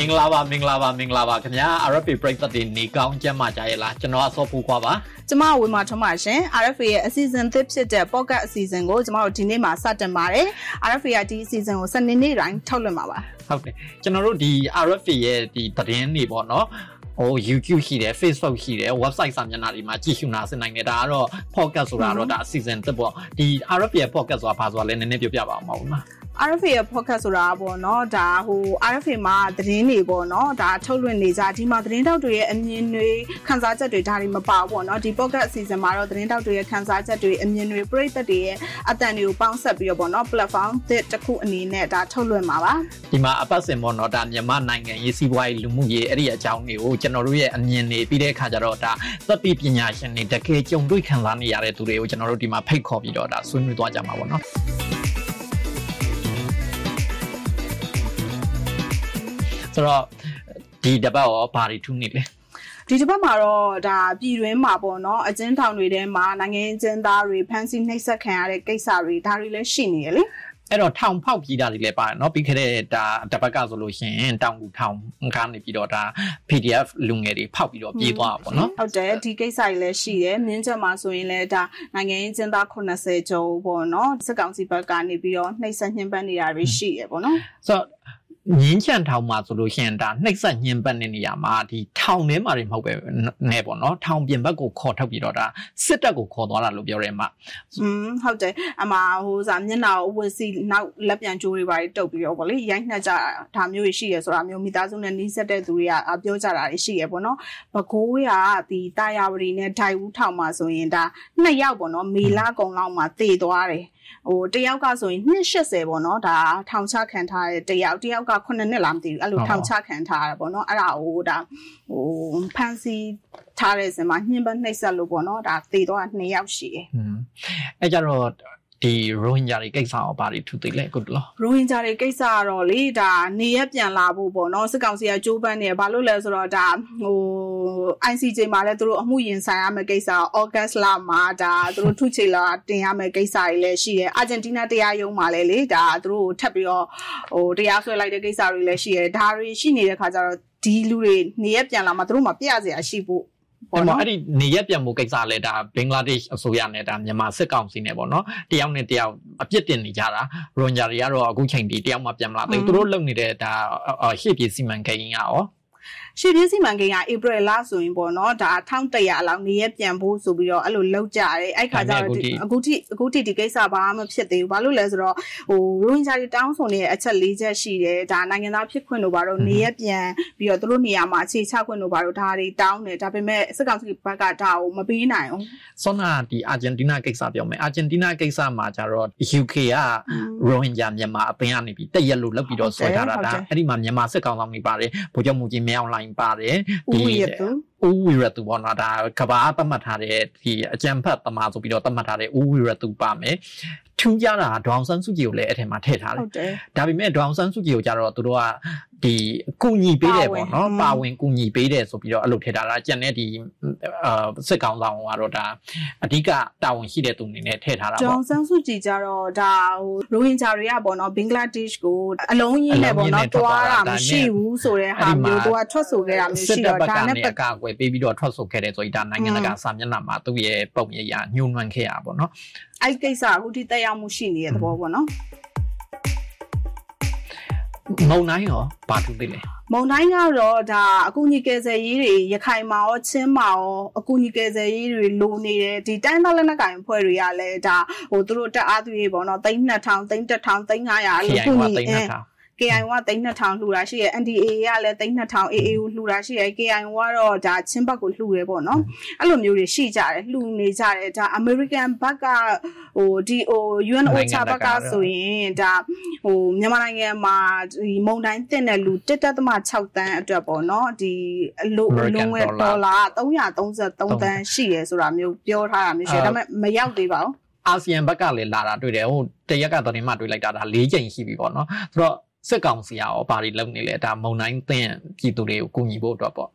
မင်္ဂလာပါမင်္ဂလာပါမင်္ဂလာပါခင်ဗျာ RFA ပရိသတ်တွေနေကောင်းကြမ်းမှကြရဲ့လားကျွန်တော်အစောဖူခွာပါကျမဝေမာထွန်းပါရှင် RFA ရဲ့အစီအစဉ်သစ်ဖြစ်တဲ့ podcast အစီအစဉ်ကိုကျမတို့ဒီနေ့မှာစတင်ပါတယ် RFA ကဒီအစီအစဉ်ကိုစနေနေ့တိုင်းထုတ်လွှင့်ပါပါဟုတ်တယ်ကျွန်တော်တို့ဒီ RFA ရဲ့ဒီသတင်းတွေပေါ့နော်ဟို YouTube ရှိတယ် Facebook ရှိတယ် website စာမျက်နှာတွေမှာကြည့်ရှုနာဆင်နိုင်တယ်ဒါကတော့ podcast ဆိုတာတော့ဒါ season တစ်ပေါ့ဒီ RFA podcast ဆိုတာဘာဆိုတာလဲနည်းနည်းပြောပြပါအောင်မဟုတ်လား RFA ရဲ့ podcast ဆိုတာပေါ့နော်ဒါဟို RFA မှာသတင်းတွေပေါ့နော်ဒါထုတ်လွှင့်နေကြဒီမှာသတင်းတောက်တွေရဲ့အမြင်တွေခန်းစားချက်တွေဒါတွေမပါဘူးပေါ့နော်ဒီ podcast အစီအစဉ်မှာတော့သတင်းတောက်တွေရဲ့ခန်းစားချက်တွေအမြင်တွေပရိသတ်တွေရဲ့အတန်တွေကိုပေါင်းဆက်ပြီးတော့ပေါ့နော် platform တစ်ခုအနေနဲ့ဒါထုတ်လွှင့်မှာပါဒီမှာအပတ်စဉ်ပေါ့နော်ဒါမြန်မာနိုင်ငံရေးစီးပွားရေးလူမှုရေးအဲ့ဒီအကြောင်းတွေကိုကျွန်တော်တို့ရဲ့အမြင်တွေပြီးတဲ့အခါကျတော့ဒါသတိပညာရှင်တွေတကယ်ကြုံတွေ့ခံစားနေရတဲ့သူတွေကိုကျွန်တော်တို့ဒီမှာဖိတ်ခေါ်ပြီးတော့ဒါဆွေးနွေးသွားကြမှာပေါ့နော် ဆိုတော့ဒီတပတ်ရောဘာတွေထူးနေလဲဒီတစ်ပတ်မှာတော့ဒါပြည်တွင်းမှာပေါ့နော်အကျဉ်းထောင်တွေထဲမှာနိုင်ငံကျဉ်းသားတွေဖမ်းဆီးနှိပ်စက်ခံရတဲ့ကိစ္စတွေဒါတွေလည်းရှိနေရလေအဲ့တော့ထောင်ဖောက်ပြီးတာတွေလည်းပါတယ်เนาะပြီးခဲ့တဲ့ဒါတပတ်ကဆိုလို့ရှိရင်တောင်ကူထောင်ကနေပြီးတော့ဒါ PDF လူငယ်တွေဖောက်ပြီးတော့ပြေးသွားတာပေါ့เนาะဟုတ်တယ်ဒီကိစ္စတွေလည်းရှိတယ်မြင်းချက်မှာဆိုရင်လည်းဒါနိုင်ငံရေးကျင်းသား80ကျော်ပေါ့เนาะစစ်ကောင်စီဘက်ကနေပြီးတော့နှိပ်စက်ညှဉ်းပန်းနေတာတွေရှိရပေါ့เนาะဆိုတော့ ငင်းချန်ထောင်မှာဆိုလို့ရှိရင်ဒါနှိပ်စက်ညှဉ်းပန်းတဲ့နေရာမှာဒီထောင်ထဲမှာတွေမဟုတ်ပဲနဲ့ပေါ့နော်ထောင်ပြင်ဘက်ကိုခေါ်ထုတ်ပြီးတော့ဒါစစ်တပ်ကိုခေါ်သွားတာလို့ပြောရဲမှာอืมဟုတ်တယ်အမဟိုစာမျက်နှာကိုဝစီနောက်လက်ပြန်ကြိုးတွေပါတုပ်ပြီးတော့ဗောလေရိုက်နှက်ကြဒါမျိုးတွေရှိရဆိုတာမျိုးမိသားစုနဲ့နှီးဆက်တဲ့သူတွေကပြောကြတာတွေရှိရပေါ့နော်ဘကိုးရဒီတာယာဝတီနဲ့ဒိုင်ဦးထောင်မှာဆိုရင်ဒါနှစ်ယောက်ပေါ့နော်မေလာကုံလောက်မှာတည်သွားတယ် ဟိုတယောက်ကဆိုရင်280ပေါ့နော်ဒါထောင်ချခံထားတဲ့တယောက်တယောက်က9နှစ်လားမသိဘူးအဲ့လိုထောင်ချခံထားရပေါ့နော်အဲ့ဒါဟိုဒါဟိုဖန်စီထားတဲ့စင်မှာညှင်းပနှိပ်ဆက်လို့ပေါ့နော်ဒါသေတော့2ယောက်ရှိတယ်อืมအဲ့ကြတော့ ဒီရိုဟင်ဂျာတွေကိစ္စရောဘာတွေထူသိလဲကုတလောရိုဟင်ဂျာတွေကိစ္စကတော့လေဒါနေရပြန်လာဖို့ပေါ့နော်စစ်ကောင်စီကကြိုးပမ်းနေဘာလို့လဲဆိုတော့ဒါဟို ICJ မှာလည်းသူတို့အမှုရင်ဆိုင်ရမယ့်ကိစ္စဩဂတ်လမှာဒါသူတို့ထုချေလာတင်ရမယ့်ကိစ္စတွေလည်းရှိတယ်အာဂျင်တီးနားတရားရုံးမှာလည်းလေဒါသူတို့ထပ်ပြီးတော့ဟိုတရားစွဲလိုက်တဲ့ကိစ္စတွေလည်းရှိတယ်ဒါတွေရှိနေတဲ့ခါကျတော့ဒီလူတွေနေရပြန်လာမှသူတို့မှပြရစရာရှိဖို့ ပေါ့နော်အဲ့ဒီနေရက်ပြန်မှုကိစ္စလဲဒါဘင်္ဂလားဒေ့ရှ်အစိုးရနဲ့ဒါမြန်မာစစ်ကောင်စီနဲ့ပေါ့နော်တယောက်နဲ့တယောက်အပြစ်တင်နေကြတာရိုဟင်ဂျာတွေကတော့အခုချိန်ဒီတယောက်မှပြန်မလာသေးဘူးသူတို့လုပ်နေတဲ့ဒါရှေ့ပြေစီမံကိန်းကရော ရှေ့ပြေးစီမံကိန်းကဧပြီလဆိုရင်ပေါ့နော်ဒါ1100လောက်နေရပြန်ဖို့ဆိုပြီးတော့အဲ့လိုလောက်ကြတယ်အဲ့ခါကျတော့အခုထိအခုထိဒီကိစ္စဘာမှမဖြစ်သေးဘူးဘာလို့လဲဆိုတော့ဟိုရိုဟင်ဂျာတွေတောင်းဆိုနေတဲ့အချက်၄ချက်ရှိတယ်ဒါနိုင်ငံသားဖြစ်ခွင့်တို့ဘာလို့နေရပြန်ပြီးတော့သူတို့နေရာမှာအခြေချခွင့်တို့ဘာလို့ဒါတွေတောင်းတယ်ဒါပေမဲ့စစ်ကောင်စီဘက်ကဒါကိုမပေးနိုင်ဘူးဆွမ်းနာဒီအာဂျင်တီးနားကိစ္စပြောမယ်အာဂျင်တီးနားကိစ္စမှာကျတော့ UK ကရိုဟင်ဂျာမြန်မာအပင်ကနေပြီးတရက်လို့လောက်ပြီးတော့ဆွဲထားတာဒါအဲ့ဒီမှာမြန်မာစစ်ကောင်ဆောင်နေပါတယ်ဗိုလ်ချုပ်မူကြီးမြောင်လိုင်းပါတယ်ဒီဦးရသူဦးဝီရသူပေါ့နော်ဒါကဘာသတ်မှတ်ထားတဲ့ဒီအကြံဖတ်သမားဆိုပြီးတော့သတ်မှတ်ထားတဲ့ဦးဝီရသူပါမယ် ထူးခြားတာဒေါအောင်ဆန်းစုကြည်ကိုလည်းအဲ့ထဲမှာထည့်ထားတယ်ဟုတ်တယ်ဒါပေမဲ့ဒေါအောင်ဆန်းစုကြည်ကိုကြတော့သူတို့ကဒီကုညီပေးတယ်ပေါ့နော်ပါဝင်ကုညီပေးတယ်ဆိုပြီးတော့အဲ့လိုထည့်ထားတာကြံတဲ့ဒီအာစစ်ကောင်ဆောင်ကတော့ဒါအဓိကတာဝန်ရှိတဲ့သူအနေနဲ့ထည့်ထားတာပေါ့ဒေါအောင်ဆန်းစုကြည်ကြတော့ဒါဟိုရိုဟင်ဂျာတွေကပေါ့နော်ဘင်္ဂလားဒေ့ရှ်ကိုအလုံးကြီးနဲ့ပေါ့နော်တွားတာမရှိဘူးဆိုတဲ့ဟာမျိုးသူကထွက်ဆိုခဲ့တာမျိုးရှိတော့ဒါနဲ့ပတ်ကာကွယ်ပေးပြီးတော့ထွက်ဆိုခဲ့တယ်ဆိုရင်ဒါနိုင်ငံတကာစာမျက်နှာမှာသူ့ရဲ့ပုံရိပ်ရညှိုးနှွမ်းခဲ့ရပါတော့ အဲ့ကိစ္စအခုထိတက်ရောက်မှုရှိနေတဲ့သဘောပေါ့နော်မုံတိုင်းရောဘာတူသေးလဲမုံတိုင်းကတော့ဒါအကူညီကယ်ဆယ်ရေးတွေရခိုင်မှာရောချင်းမှာရောအကူညီကယ်ဆယ်ရေးတွေလိုနေတယ်ဒီတိုင်းသားလက်နက်ကိုင်ဖွဲ့တွေကလည်းဒါဟိုသူတို့တက်အားသွေးပေါ့နော်3000 3000 3500အဲ့လိုကူညီ KIO က3200လှူတာရှိရယ် NDA ကလည်း3200 AA ကိုလှူတာရှိရယ် KIO ကတော့ဒါချင်းဘက်ကိုလှူတယ်ပေါ့နော်အဲ့လိုမျိုးတွေရှိကြတယ်လှူနေကြတယ်ဒါ American ဘက်ကဟိုဒီဟို UNOCHA ဘက်ကဆိုရင်ဒါဟိုမြန်မာနိုင်ငံမှာဒီမုံတိုင်းတင်တဲ့လူ1.6တန်းအတွက်ပေါ့နော်ဒီအလိုအလုံးဝဒေါ်လာ333တန်းရှိရယ်ဆိုတာမျိုးပြောထားတာမျိုးရှိတယ်ဒါပေမဲ့မရောက်သေးပါဘူးအာဆီယံဘက်ကလည်းလာတာတွေ့တယ်ဟိုတရက်ကတော့မှတွေ့လိုက်တာဒါ၄ချိန်ရှိပြီပေါ့နော်ဆိုတော့ စစ်ကောင်စီရောဘာတွေလုပ်နေလဲဒါမုံတိုင်းသင်ပြည်သူတွေကိုကူညီဖို့အတွက်ပေါ့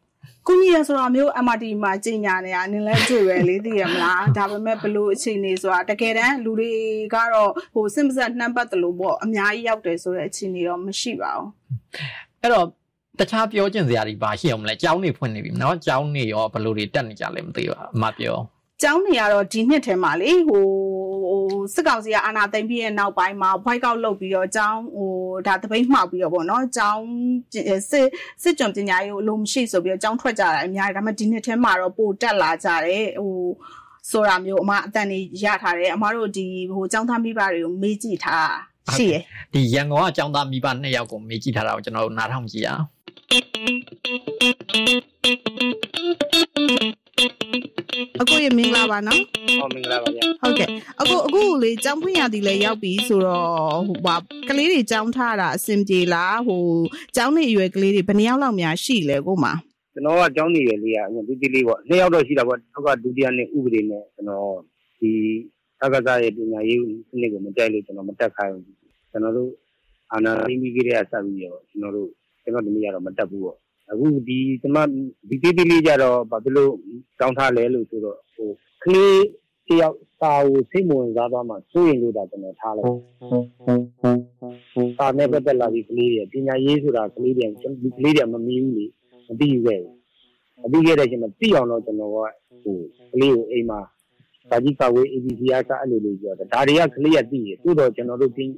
ကူညီရဆိုတာမျိုး MRT မှာကြီးညာနေတာနင်လည်းတွေ့ပဲလေသိရမလားဒါပေမဲ့ဘလို့အခြေအနေဆိုတာတကယ်တမ်းလူတွေကတော့ဟိုစစ်မဆက်နှမ်းပတ်တယ်လို့ပေါ့အများကြီးရောက်တယ်ဆိုတဲ့အခြေအနေတော့မရှိပါဘူးအဲ့တော့ တခြားပြောကျင်စရာတွေပါရှိအောင်မလဲကျောင်းနေဖွင့်နေပြီเนาะကျောင်းနေရောဘယ်လိုတွေတက်နေကြလဲမသိဘူးအမပြောကျောင်းနေရတော့ဒီနှစ်ထဲမှာလေဟိုဟို စစ်ကောင်စီကအာဏာသိမ်းပြီးရဲ့နောက်ပိုင်းမှာ white out လုပ်ပြီးတော့ကျောင်းဟိုဒါတပိတ်မှောက်ပြီးတော့ဗောနော်ကျောင်းစစ်စစ်ကြုံပညာရေးကိုအလိုမရှိဆိုပြီးတော့ကျောင်းထွက်ကြတာအများကြီးဒါပေမဲ့ဒီနှစ်ထဲမှာတော့ပိုတက်လာကြတယ်ဟိုဆိုတာမျိုးအမအတန်နေရထားတယ်အမတို့ဒီဟိုကျောင်းသားမိဘတွေကိုမေးကြည့်ထားရှိရယ်ဒီရန်ကုန်ကကျောင်းသားမိဘနှစ်ယောက်ကိုမေးကြည့်ထားတာကိုကျွန်တော်တို့နားထောင်ကြည့်ရအောင် အကိုရမင်္ဂလာပါနော်ဟုတ်မင်္ဂလာပါဗျဟုတ်ကဲ့အကိုအခုလေကျောင်းဖွင့်ရသည်လည်းရောက်ပြီဆိုတော့ဟိုပါကလေးတွေကျောင်းထားတာအဆင်ပြေလားဟိုကျောင်းနေအရွယ်ကလေးတွေဘယ်နှယောက်လောက်များရှိလဲကိုမကျွန်တော်ကကျောင်းနေရလေးကဒီဒီလေးပေါ့နှစ်ယောက်တော့ရှိတာပေါ့နောက်ကဒုတိယနှစ်ဥပဒေနဲ့ကျွန်တော်ဒီသက္ကသရဲ့ပညာရေးစနစ်ကိုမကြိုက်လို့ကျွန်တော်မတက်ခိုင်းဘူးကျွန်တော်တို့အာနာသိမိကြီးတဲ့ဆက်ပြီးရောကျွန်တော်တို့ကျွန်တော်ဒီနေ့ကတော့မတက်ဘူးပေါ့ အခုဒီကျွန်မဒီတိတိလေးကြတော့ဘာဖြစ်လို့တောင်းထားလဲလို့ဆိုတော့ဟိုကလေးတယောက်စာကိုစိတ်ဝင်စားသွားမှစိုးရင်လို့ဒါကျွန်တော်ထားလိုက်စာနဲ့ပတ်သက်လာပြီးကလေးတွေပညာရေးဆိုတာကလေးတွေကလေးတွေမမီးဘူးလေမသိဘူးပဲမသိခဲ့တဲ့အချိန်မှာသိအောင်တော့ကျွန်တော်ကဟိုကလေးကိုအိမ်မှာစာကြီးကဝေး ABC အားကအဲ့လိုလေးပြောတယ်ဒါတွေကကလေးကသိတယ်သို့တော့ကျွန်တော်တို့ကလေး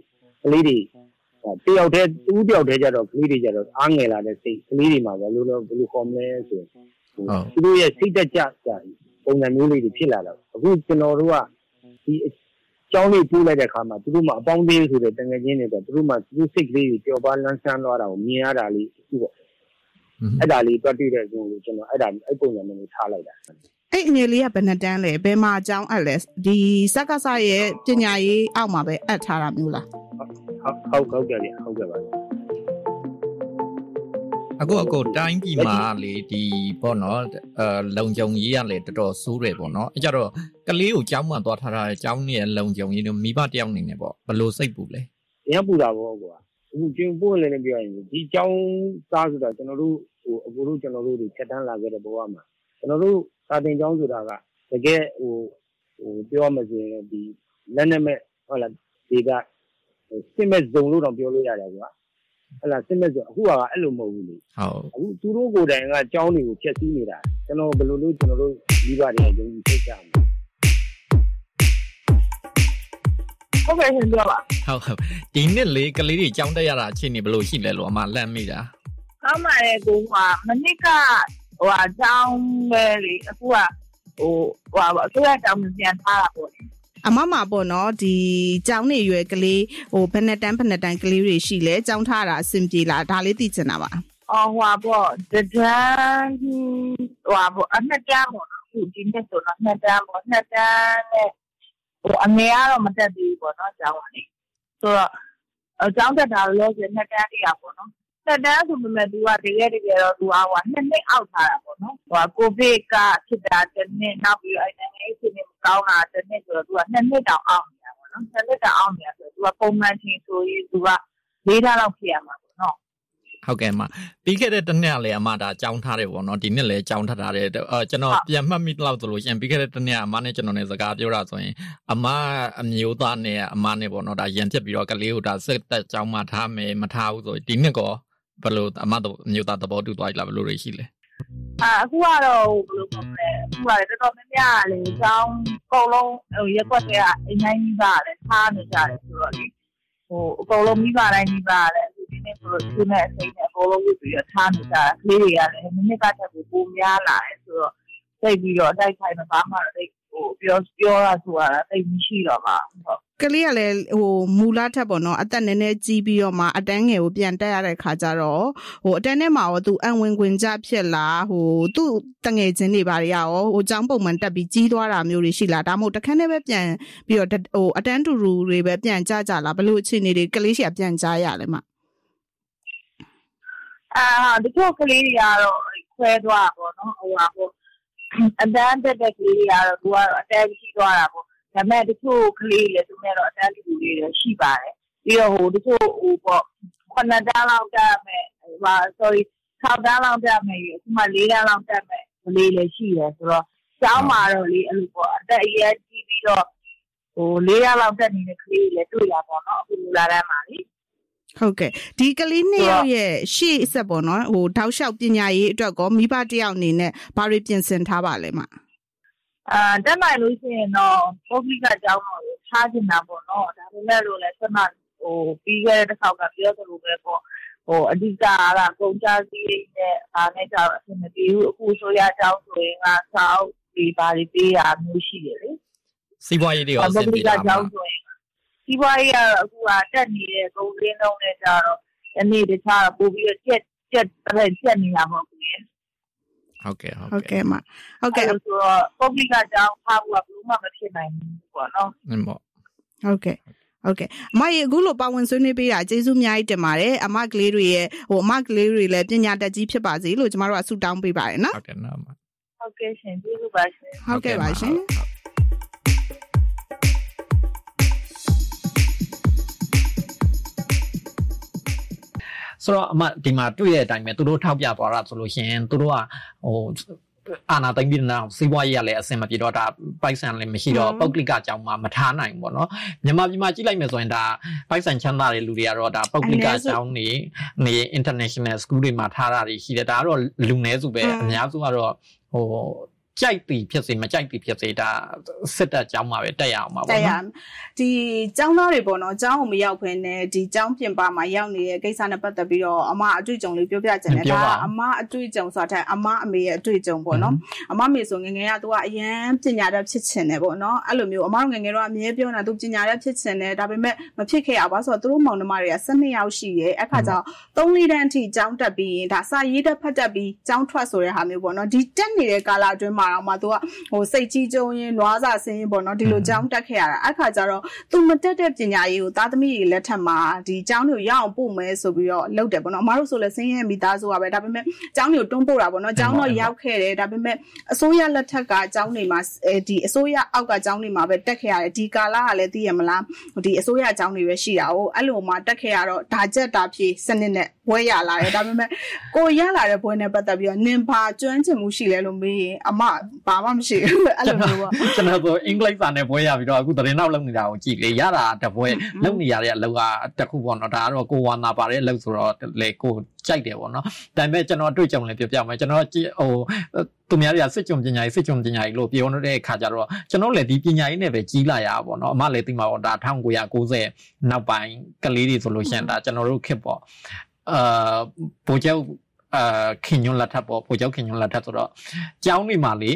တွေ တယောက်တည်းတူးတယောက်တည်းကြတော့ကလေးတွေကြတော့အားငယ်လာတဲ့စိတ်ကလေးတွေမှာဘယ်လိုလဲဘယ်လိုခေါ်မလဲဆိုရင်သူတို့ရဲ့စိတ်တက်ကြကြပုံစံမျိုးလေးတွေဖြစ်လာတော့အခုကျွန်တော်တို့ကဒီကျောင်းလေးပို့လိုက်တဲ့အခါမှာသူတို့မှအပေါင်းသေးဆိုတဲ့တငယ်ချင်းတွေတော့သူတို့မှသူတို့စိတ်ကလေးတွေပျော်ပါလန်းဆန်းသွားတာကိုမြင်ရတာလေးအခုပေါ့အဲ့ဒါလေးတွတ်တွေ့တဲ့ဆိုလို့ကျွန်တော်အဲ့ဒါအဲ့ပုံစံမျိုးထားလိုက်တာအဲ့အငယ်လေးကဘယ်နှတန်းလဲဘယ်မှာအကြောင်းအပ်လဲဒီစက္ကစရဲ့ပညာရေးအောက်မှာပဲအပ်ထားတာမျိုးလား ဟုတ်ဟုတ်ကဲ့ဟုတ်ကဲ့ပါအခုအခုတိုင်းပြည်မှာလေဒီပေါ့နော်အဲလုံကြုံရေးရလေတော်တော်ဆိုးတယ်ပေါ့နော်အဲကြတော့ကလေးကိုကြောင်းမှသွားထားတာကြောင်းနဲ့လုံကြုံရေးတို့မိဘတယောက်နေနေပေါ့ဘလို့စိတ်ပူလဲရပူတာပေါ့ကွာအခုကျင်းပို့လည်းလည်းပြောရင်ဒီကြောင်းသားဆိုတာကျွန်တော်တို့ဟိုအခုတို့ကျွန်တော်တို့တွေဖြတ်တန်းလာခဲ့တဲ့ဘဝမှာကျွန်တော်တို့စာသင်ကျောင်းဆိုတာကတကယ်ဟိုဟိုပြောမှဆိုရင်ဒီလက်နဲ့မဲ့ဟုတ်လားဒီက စစ်မဲ့ဇုံလို့တော့ပြောလို့ရတယ်ကွာအဲ့လားစစ်မဲ့ဆိုအခုကအဲ့လိုမဟုတ်ဘူးလေဟုတ်အခုသူတို့ကိုယ်တိုင်ကကြောင်းတွေကိုဖျက်ဆီးနေတာကျွန်တော်ဘယ်လိုလုပ်ကျွန်တော်တို့မိဘတွေကယုံကြည်သိကြမှာဟုတ်ကဲ့ရှင်ပြောပါဟုတ်ဟုတ်ဒီနှစ်လေးကလေးတွေကြောင်းတက်ရတာအချိန်နေဘယ်လိုရှိလဲလို့အမလန့်မိတာကောင်းပါရဲ့ကိုကမနစ်ကဟိုအကြောင်းပဲလေအခုကဟိုဟိုအစိုးရတောင်းပြန်ထားတာပေါ့ အမမပေါ့နော်ဒီကျောင်းနေရွယ်ကလေးဟိုဘယ်နှစ်တန်းဘယ်နှစ်တန်းကလေးတွေရှိလဲကျောင်းထားတာအဆင်ပြေလားဒါလေးသိချင်တာပါအော်ဟွာပေါ့တဒန်းဟွာပေါ့အနှစ်တန်းပေါ့နော်အခုဒီနေ့ဆိုတော့နှစ်တန်းပေါ့နှစ်တန်းနဲ့ဟိုအငယ်ကတော့မတက်သေးဘူးပေါ့နော်ကျောင်းကလေဆိုတော့အကျောင်းတက်တာလို့ဆိုနှစ်တန်းတရားပေါ့နော်တက်တန်းဆိုပေမဲ့သူကတကယ်တကယ်တော့သူကဟိုနှစ်နှစ်အောက်ထားတာပေါ့နော်ဟိုကိုဗစ်ကဖြစ်တာတစ်နှစ်နောက်ပြီးအဲ့နိုင်ငံရေးဖြစ်နေမ ကောင်းတာတစ်နှစ်ဆိုတော့သူကနှစ်နှစ်တောင်အောက်နေတာပေါ့နော်နှစ်နှစ်တောင်အောက်နေတာဆိုတော့သူကပုံမှန်ချင်းဆိုရင်သူကလေးထားလောက်ဖြစ်ရမှာပေါ့နော်ဟုတ်ကဲ့အမပြီးခဲ့တဲ့တစ်နှစ်လည်းအမဒါကြောင်းထားတယ်ပေါ့နော်ဒီနှစ်လည်းကြောင်းထားတာတယ်အဲကျွန်တော်ပြန်မှတ်မိတော့ဆိုလို့ရှင်ပြီးခဲ့တဲ့တစ်နှစ်အမနဲ့ကျွန်တော်နဲ့စကားပြောတာဆိုရင်အမအမျိုးသားနဲ့အမနဲ့ပေါ့နော်ဒါရန်ဖြစ်ပြီးတော့ကလေးကိုဒါစစ်တက်ကြောင်းမှထားမယ်မထားဘူးဆိုဒီနှစ်ကောဘယ်လိုအမတို့မျိုးသားသဘောတူသွားကြလားဘယ်လိုတွေရှိလဲအာအခုကတော့ဘယ်လိုပြောမလဲအခုကလည်းတော်တော်များများလေအကြောင်းအ ကုန်လုံးဟိုရက်ွက်တဲ့အအိမ်တိုင်းကြီးပါလေထားနေကြတယ်ဆိုတော့လေဟိုအကုန်လုံးမိဘတိုင်းမိဘလည်းအခုဒီနေ့ဆိုတော့သူနဲ့အစိမ်းနဲ့အကုန်လုံးဝစ်ပြီးတော့ထားနေကြတာကလေးတွေကလည်းမိနစ်ကတက်ကိုပိုများလာတယ်ဆိုတော့သိပြီးတော့အတိုက်ခိုက်မှာဘာမှတော့ဟိုပြောပြောရဆိုတာတိတ်မရှိတော့ပါဟုတ် ကလေးကလည်းဟိုမူလထက်ပေါ့နော်အသက်နည်းနည်းကြီးပြီးတော့မှအတန်းငယ်ကိုပြန်တက်ရတဲ့ခါကျတော့ဟိုအတန်းထဲမှာရောသူအံဝင်ခွင်ကြဖြစ်လားဟိုသူ့တငယ်ချင်းတွေဘာတွေရောဟိုចောင်းပုံမှန်တက်ပြီးကြီးသွားတာမျိုးတွေရှိလားဒါမှမဟုတ်တခန်းထဲပဲပြန်ပြီးတော့ဟိုအတန်းတူတူတွေပဲပြန်ကြကြလားဘလို့အခြေအနေတွေကလေးရှိကပြန်ကြရလဲမအာဒီကလေးတွေကတော့ခွဲသွားပါတော့ဟိုဟာဟိုအတန်းတက်တဲ့ကလေးတွေကတော့သူကတော့အတန်းကြီးသွားတာပေါ့ ဒါပေမဲ့တချို့ကလေးတွေသူနဲ့တော့အတန်းလူတွေလည်းရှိပါတယ်ပြီးတော့ဟိုတချို့ဟိုပေါ့ခုနှစ်တန်းလောက်တက်မယ်ဟာ sorry 6တန်းလောက်တက်မယ်အခုမှ4တန်းလောက်တက်မယ်ကလေးလည်းရှိတယ်ဆိုတော့ကျောင်းမှာတော့လေအဲ့လိုပေါ့အသက်အရွယ်ကြီးပြီးတော့ဟို၄ရက်လောက်တက်နေတဲ့ကလေးတွေလည်းတွေ့ရပါတော့အခုလူလာတန်းမှာလေဟုတ်ကဲ့ဒီကလေးနှစ်ယောက်ရဲ့ရှေ့အဆက်ပေါ့နော်ဟိုတောက်လျှောက်ပညာရေးအတွက်ကောမိဘတယောက်အနေနဲ့ဘာတွေပြင်ဆင်ထားပါလဲမ အာတက်နိုင်လို့ရှိရင်တော့ပုဂ္ဂလိကအကြောင်းတော့ထားချင်တာပေါ့နော်ဒါပေမဲ့လို့လည်းဆက်မဟိုပြီးခဲ့တဲ့တစ်ခေါက်ကပြောသလိုပဲပေါ့ဟိုအဓိကကကုန်ကြစည်နဲ့အားနဲ့ကြတော့အဆင်မပြေဘူးအခုဆိုရအကြောင်းဆိုရင်ကစောက်ဒီပါဒီပေးရမျိုးရှိတယ်လေစီးပွားရေးတွေရောအဆင်ပြေတာပါစီးပွားရေးကတော့အခုကတက်နေတဲ့ကုန်စင်းလုံးနဲ့ကြတော့ဒီနေ့တခြားပို့ပြီးကျက်ကျက်တဲ့ကျက်နေတာပေါ့ကွယ် ဟုတ်ကဲ့ဟုတ်ကဲ့မဟုတ်ကဲ့ဆိုတော့ public ကကြောင်းဖားဖို့ကဘယ်မှမဖြစ်နိုင်ဘူးပေါ့နော်ဟုတ်ပါဟုတ်ကဲ့ဟုတ်ကဲ့အမရေအခုလိုပါဝင်ဆွေးနွေးပေးတာကျေးဇူးအများကြီးတင်ပါတယ်အမကလေးတွေရဲ့ဟိုအမကလေးတွေလည်းပညာတတ်ကြီးဖြစ်ပါစေလို့ကျမတို့ကဆုတောင်းပေးပါတယ်နော်ဟုတ်ကဲ့နော်ဟုတ်ကဲ့ရှင်ကျေးဇူးပါရှင်ဟုတ်ကဲ့ပါရှင် ဆိုတော့အမဒီမှာတွေ့တဲ့အတိုင်းပဲသူတို့ထောက်ပြသွားတာဆိုလို့ရှိရင်သူတို့ကဟိုအာနာသိမ့်ပြီးတော့စီးပွားရေးကလည်းအဆင်မပြေတော့ဒါပိုက်ဆံလည်းမရှိတော့ပုတ်ကလစ်ကအကြောင်းမှမထားနိုင်ဘူးပေါ့နော်မြန်မာပြည်မှာကြည့်လိုက်မယ်ဆိုရင်ဒါပိုက်ဆံချမ်းသာတဲ့လူတွေကတော့ဒါပုတ်ကလစ်ကအကြောင်းနေနေ international school တွေမှာထားတာတွေရှိတယ်ဒါကတော့လူနည်းစုပဲအများစုကတော့ဟို ကြိုက်ပြီဖြစ်စေမကြိုက်ပြီဖြစ်စေဒါစစ်တပ်ကျောင်းမှာပဲတက်ရအောင်ပါပေါ့နော်တက်ရဒီကျောင်းသားတွေပေါ့နော်ကျောင်းကိုမရောက်ဖ ೇನೆ ဒီကျောင်းပြင်ပမှာရောက်နေတဲ့ကိစ္စနဲ့ပတ်သက်ပြီးတော့အမအတွေ့အကြုံလေးပြောပြချင်တယ်ဒါအမအတွေ့အကြုံဆိုတာတဲ့အမအမေရဲ့အတွေ့အကြုံပေါ့နော်အမမေဆိုငငယ်ကသူကအရန်ပညာတတ်ဖြစ်ချင်တယ်ပေါ့နော်အဲ့လိုမျိုးအမတို့ငငယ်တော့အမြဲပြောနေတာသူပညာတတ်ဖြစ်ချင်တယ်ဒါပေမဲ့မဖြစ်ခဲ့ရပါဆိုတော့သူတို့မောင်နှမတွေက12ယောက်ရှိရဲ့အခါကျတော့3လေးတန်းအထိကျောင်းတက်ပြီးရင်ဒါစာရေးတက်ဖတ်တက်ပြီးကျောင်းထွက်ဆိုတဲ့ဟာမျိုးပေါ့နော်ဒီတက်နေတဲ့ကာလအတွင်းမှာတော့မှသူကဟိုစိတ်ကြီးကြုံရင်နွားစာဆင်းရင်ပေါ့နော်ဒီလိုကြောင်းတက်ခဲ့ရတာအခါကျတော့သူမတက်တဲ့ပညာရေးကိုသားသမီးတွေလက်ထက်မှာဒီကျောင်းတွေကိုရအောင်ပို့မယ်ဆိုပြီးတော့လုပ်တယ်ပေါ့နော်အမတို့ဆိုလည်းဆင်းရဲမိသားစုကပဲဒါပေမဲ့ကျောင်းတွေကိုတွန်းပို့တာပေါ့နော်ကျောင်းတော့ရောက်ခဲ့တယ်ဒါပေမဲ့အစိုးရလက်ထက်ကကျောင်းတွေမှာဒီအစိုးရအောက်ကကျောင်းတွေမှာပဲတက်ခဲ့ရတယ်ဒီကာလကလည်းသိရမလားဒီအစိုးရကျောင်းတွေပဲရှိတာ哦အဲ့လိုမှတက်ခဲ့ရတော့ဒါကြက်တာဖြေစနစ်နဲ့ ဘွဲရလာတယ်ဒါပေမဲ့ကိုရလာတဲ့ဘွဲနဲ့ပတ်သက်ပြီးတော့နင်ဘာကျွမ်းကျင်မှုရှိလဲလို့မေးရင်အမဘာမှမရှိဘူးအဲ့လိုမျိုးပေါ့ကျွန်တော်ဆိုအင်္ဂလိပ်စာနဲ့ဘွဲရပြီးတော့အခုသတင်းနောက်လုပ်နေတာကိုကြည့်လေရတာတပွဲလုပ်နေရတဲ့အလုပ်ကတခုပေါ့နော်ဒါကတော့ကိုဝါနာပါတဲ့အလုပ်ဆိုတော့လေကိုကြိုက်တယ်ပေါ့နော်ဒါပေမဲ့ကျွန်တော်တွေ့ကြုံလည်းပြောပြမယ်ကျွန်တော်ဟိုသူများတွေကစစ်ကြုံပညာရေးစစ်ကြုံပညာရေးလို့ပြောနေတဲ့အခါကျတော့ကျွန်တော်လည်းဒီပညာရေးနဲ့ပဲကြီးလာရပါပေါ့နော်အမလည်းသိမှာပေါ့ဒါ1990နောက်ပိုင်းကလေးတွေဆိုလို့ရှိရင်ဒါကျွန်တော်တို့ခစ်ပေါ့ အာပိုကျောက်အာခင်ညွန်လက်ထပ်ပေါ့ပိုကျောက်ခင်ညွန်လက်ထပ်ဆိုတော့ကျောင်းနေမှာလေ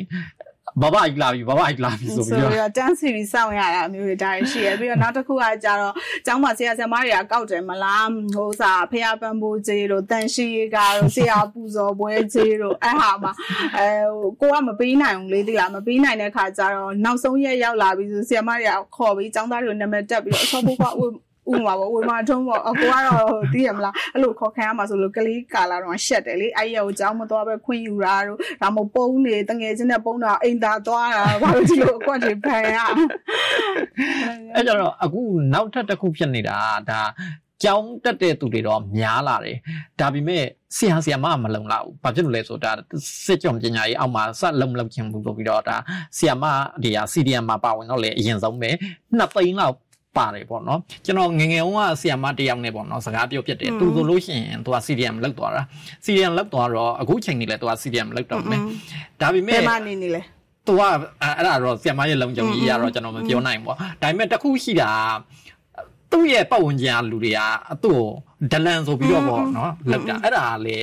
ဘဘကြီးလာပြီဘဘကြီးလာပြီဆိုပြီးတော့ဆိုတော့တန်းစီပြီးစောင့်ရတာမျိုးတွေဒါရှိရပြီးတော့နောက်တစ်ခုကကြတော့ကျောင်းမှာဆရာဆရာမတွေကကောက်တယ်မလားဟိုစားဖះပန်းပိုးကြီးတို့တန်ရှိကတော့ဆရာပူဇော်ပွဲကြီးတို့အဲ့ဟာမှာအဲကိုကမပေးနိုင်ဘူးလေတိလားမပေးနိုင်တဲ့ခါကျတော့နောက်ဆုံးရက်ရောက်လာပြီဆိုဆရာမတွေကခေါ်ပြီးကျောင်းသားတွေကိုနာမည်တက်ပြီးတော့အစောဘုက ဥမာပေါ့ဝေမာထုံးပေါ့အကိုကတော့သိရမလားအဲ့လိုခေါ်ခံရမှာဆိုလို့ကလေးကာလာတော့ရှက်တယ်လေအဲ့ရောက်ကြောင်းမသွားပဲခွင့်ယူတာတို့ဒါမှမဟုတ်ပုံးနေတငယ်ချင်းနဲ့ပုံးတာအိမ်သာသွားတာဘာလို့ဒီလိုအကွက်တွေဖန်ရအဲ့ကြတော့အခုနောက်ထပ်တစ်ခုဖြစ်နေတာဒါကျောင်းတက်တဲ့သူတွေတော့များလာတယ်ဒါပေမဲ့ဆရာဆရာမမလုံလောက်ဘူးဘာဖြစ်လို့လဲဆိုတော့စစ်ကြောင်ပညာရေးအောက်မှာဆက်လုံလောက်ခြင်းဘူးလို့ပြီးတော့ဒါဆရာမတွေက CDM မှာပါဝင်တော့လေအရင်ဆုံးပဲနှစ်သိန်းလောက် ပါတယ်ပေါ့နော်ကျွန်တော်ငငယ်ကဆီယမ်မတယောက်နဲ့ပေါ့နော်စကားပြောပြတယ်သူဆိုလို့ရှိရင်သူက CDM လောက်သွားတာ CDM လောက်သွားတော့အခုချိန်နေလဲသူက CDM လောက်တော့မယ်ဒါပေမဲ့ဘယ်မှာနေနေလဲသူကအဲ့ဒါတော့ဆီယမ်မရဲ့လုံခြုံရေးရတော့ကျွန်တော်မပြောနိုင်ဘူးပေါ့ဒါပေမဲ့တခုရှိတာသူ့ရဲ့ပတ်ဝန်းကျင်ကလူတွေကသူ့ဒလန်ဆိုပြီးတော့ပေါ့နော်လောက်တာအဲ့ဒါလေ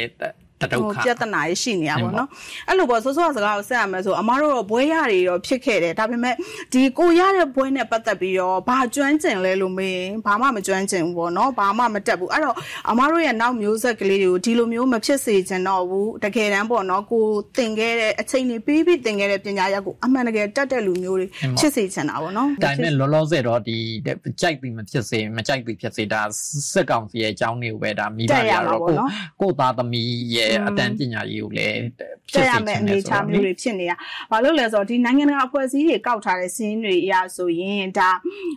တဒုက္ခပြဿနာရရှိနေရပါတော့အဲ့လိုပေါ့ဆိုးဆိုးစကားကိုဆက်ရမယ်ဆိုအမားတို့တော့ဘွဲရတွေတော့ဖြစ်ခဲ့တယ်ဒါပေမဲ့ဒီကိုရတဲ့ဘွဲနဲ့ပတ်သက်ပြီးတော့ဘာကျွမ်းကျင်လဲလို့မေးဘာမှမကျွမ်းကျင်ဘူးပေါ့နော်ဘာမှမတက်ဘူးအဲ့တော့အမားတို့ရဲ့နောက်မျိုးဆက်ကလေးတွေကိုဒီလိုမျိုးမဖြစ်စေချင်တော့ဘူးတကယ်တမ်းပေါ့နော်ကိုသင်ခဲ့တဲ့အချိန်တွေပြီးပြီးသင်ခဲ့တဲ့ပညာရပ်ကိုအမှန်တကယ်တက်တဲ့လူမျိုးတွေဖြစ်စေချင်တာပေါ့နော်ဒါပေမဲ့လောလောဆယ်တော့ဒီကြိုက်ပြီးမဖြစ်စေမကြိုက်ပြီးဖြစ်စေဒါစက်ကောင်စီရဲ့အကြောင်းတွေကိုပဲဒါမိဘတွေကတော့ကိုကိုသားသမီးရဲ့ရဲ့အတန်းပညာရေးကိုလည်းတက်ရမယ့်အနေအထားမျိုးတွေဖြစ်နေတာ။ဘာလို့လဲဆိုတော့ဒီနိုင်ငံတကာအဖွဲ့အစည်းတွေကောက်ထားတဲ့စီးရင်တွေအရဆိုရင်ဒါ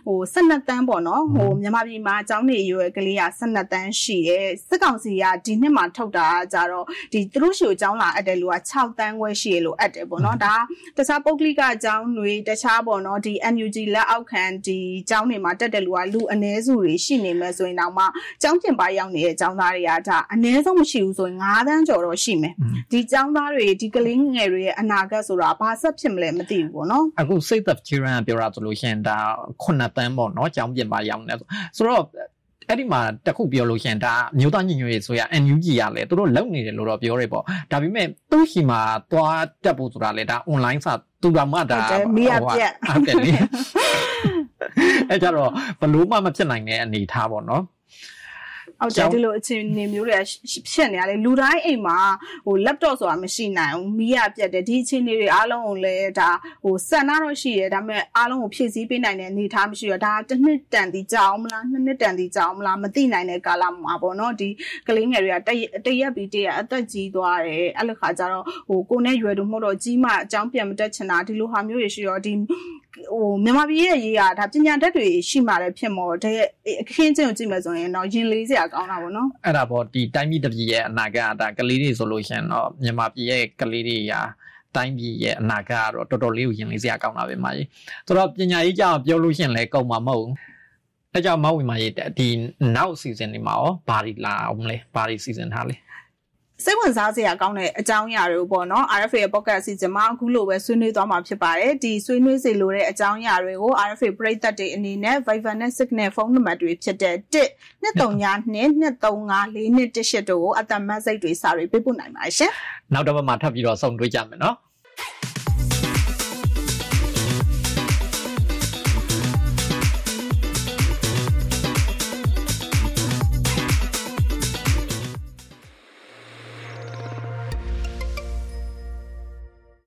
ဟို12တန်းပေါ့နော်ဟိုမြန်မာပြည်မှာအကြောင်းနေရွယ်ကလေးက12တန်းရှိတယ်။စစ်ကောင်စီကဒီနှစ်မှာထုတ်တာကြတော့ဒီသူတို့ရှိကိုအကြောင်းလာအပ်တယ်လို့က6တန်းခွဲရှိရလို့အပ်တယ်ပေါ့နော်။ဒါတခြားပုဂ္ဂလိကအကြောင်းတွေတခြားပေါ့နော်ဒီ NUG လက်အောက်ခံဒီအကြောင်းတွေမှာတက်တယ်လို့ကလူအ ਨੇ စုတွေရှိနေမယ်ဆိုရင်တော့မှအကြောင်းပြင်ပါရောက်နေတဲ့အကြောင်းသားတွေကဒါအ ਨੇ ဆုံးမရှိဘူးဆိုရင်9တန်းကျော်တော့ရှိမယ်။ဒီအကြောင်းသားတွေဒီကလေးငယ်တွေရဲ့အနာဂတ်ဆိုတာဘာဆက်ဖြစ်မလဲမသိဘူးပေါ့နော်အခု Save the Children ပြောရဆိုလို့ရှိရင်ဒါ9တန်းပေါ့နော်ကျောင်းပြင်ပါရောက်နေဆိုတော့အဲ့ဒီမှာတခုပြောလို့ရှင်ဒါမြို့သားညီညွတ်ရေးဆိုရ NUG ရလဲသူတို့လုံနေတယ်လို့တော့ပြောရပေါ့ဒါပေမဲ့သူ့ရှိမှာသွားတက်ဖို့ဆိုတာလေဒါ online စာသူကမှဒါမိရပြက်ဟုတ်တယ်လေအဲ့ကြတော့ဘလို့မှမဖြစ်နိုင်တဲ့အနေထားပေါ့နော် ဟုတ်တယ်ဒီလိုအခြေအနေမျိုးတွေဖြစ်နေရတယ်လူတိုင်းအိမ်မှာဟို laptop ဆိုတာမရှိနိုင်ဘူးမီးရပြတ်တယ်ဒီအခြေအနေတွေအားလုံးကိုလည်းဒါဟိုစံနာတော့ရှိတယ်ဒါပေမဲ့အားလုံးကိုဖြည့်ဆည်းပေးနိုင်တဲ့အနေအထားမရှိတော့ဒါတစ်နှစ်တန်တီကြာအောင်မလားနှစ်နှစ်တန်တီကြာအောင်မလားမသိနိုင်တဲ့ကာလမှာပေါ့နော်ဒီကလေးငယ်တွေကတရက်ပြီးတရက်အသက်ကြီးသွားတယ်အဲ့လိုခါကျတော့ဟိုကိုနဲ့ရွယ်တူမှုတော့ကြီးမှအကြောင်းပြန်မတက်ချင်တာဒီလိုဟာမျိုးတွေရှိတော့ဒီ ဟိုမြန်မာပြည်ရဲ့ရေးရဒါပညာတတ်တွေရှိမှလည်းဖြစ်မော်တဲ့အခင်းချင်းကိုကြည့်မယ်ဆိုရင်တော့ရင်လေးစရာကောင်းတာပေါ့နော်အဲ့ဒါပေါ့ဒီတိုင်းပြည်တစ်ပြည်ရဲ့အနာဂတ်ဒါကလေးတွေဆိုလို့ရှင်တော့မြန်မာပြည်ရဲ့ကလေးတွေရာတိုင်းပြည်ရဲ့အနာဂတ်ကတော့တော်တော်လေးကိုရင်လေးစရာကောင်းတာပဲမာကြီးဆိုတော့ပညာရေးကြောင့်ပြောလို့ရှင်လဲကုန်မှာမဟုတ်ဘူးအဲကြောင့်မဝီမာရေးဒီနောက်စီဇန်တွေမှာရောဘာတွေလာအောင်လဲဘာတွေစီဇန်ထားလဲ စိတ်ဝင်စားစရာကောင်းတဲ့အကြောင်းအရာတွေပေါ့နော် RFA ရဲ့ podcast စီစဉ်မှာအခုလိုပဲဆွေးနွေးသွားမှာဖြစ်ပါတယ်ဒီဆွေးနွေးစေလိုတဲ့အကြောင်းအရာတွေကို RFA ပရိသတ်တွေအနေနဲ့ Viber နဲ့ Signal ဖုန်းနံပါတ်တွေဖြစ်တဲ့1 239 235 418တို့ကိုအတမတ်စိတ်တွေစာတွေပေးပို့နိုင်ပါရှင်နောက်တစ်ပတ်မှာထပ်ပြီးတော့ဆုံတွေ့ကြမယ်နော်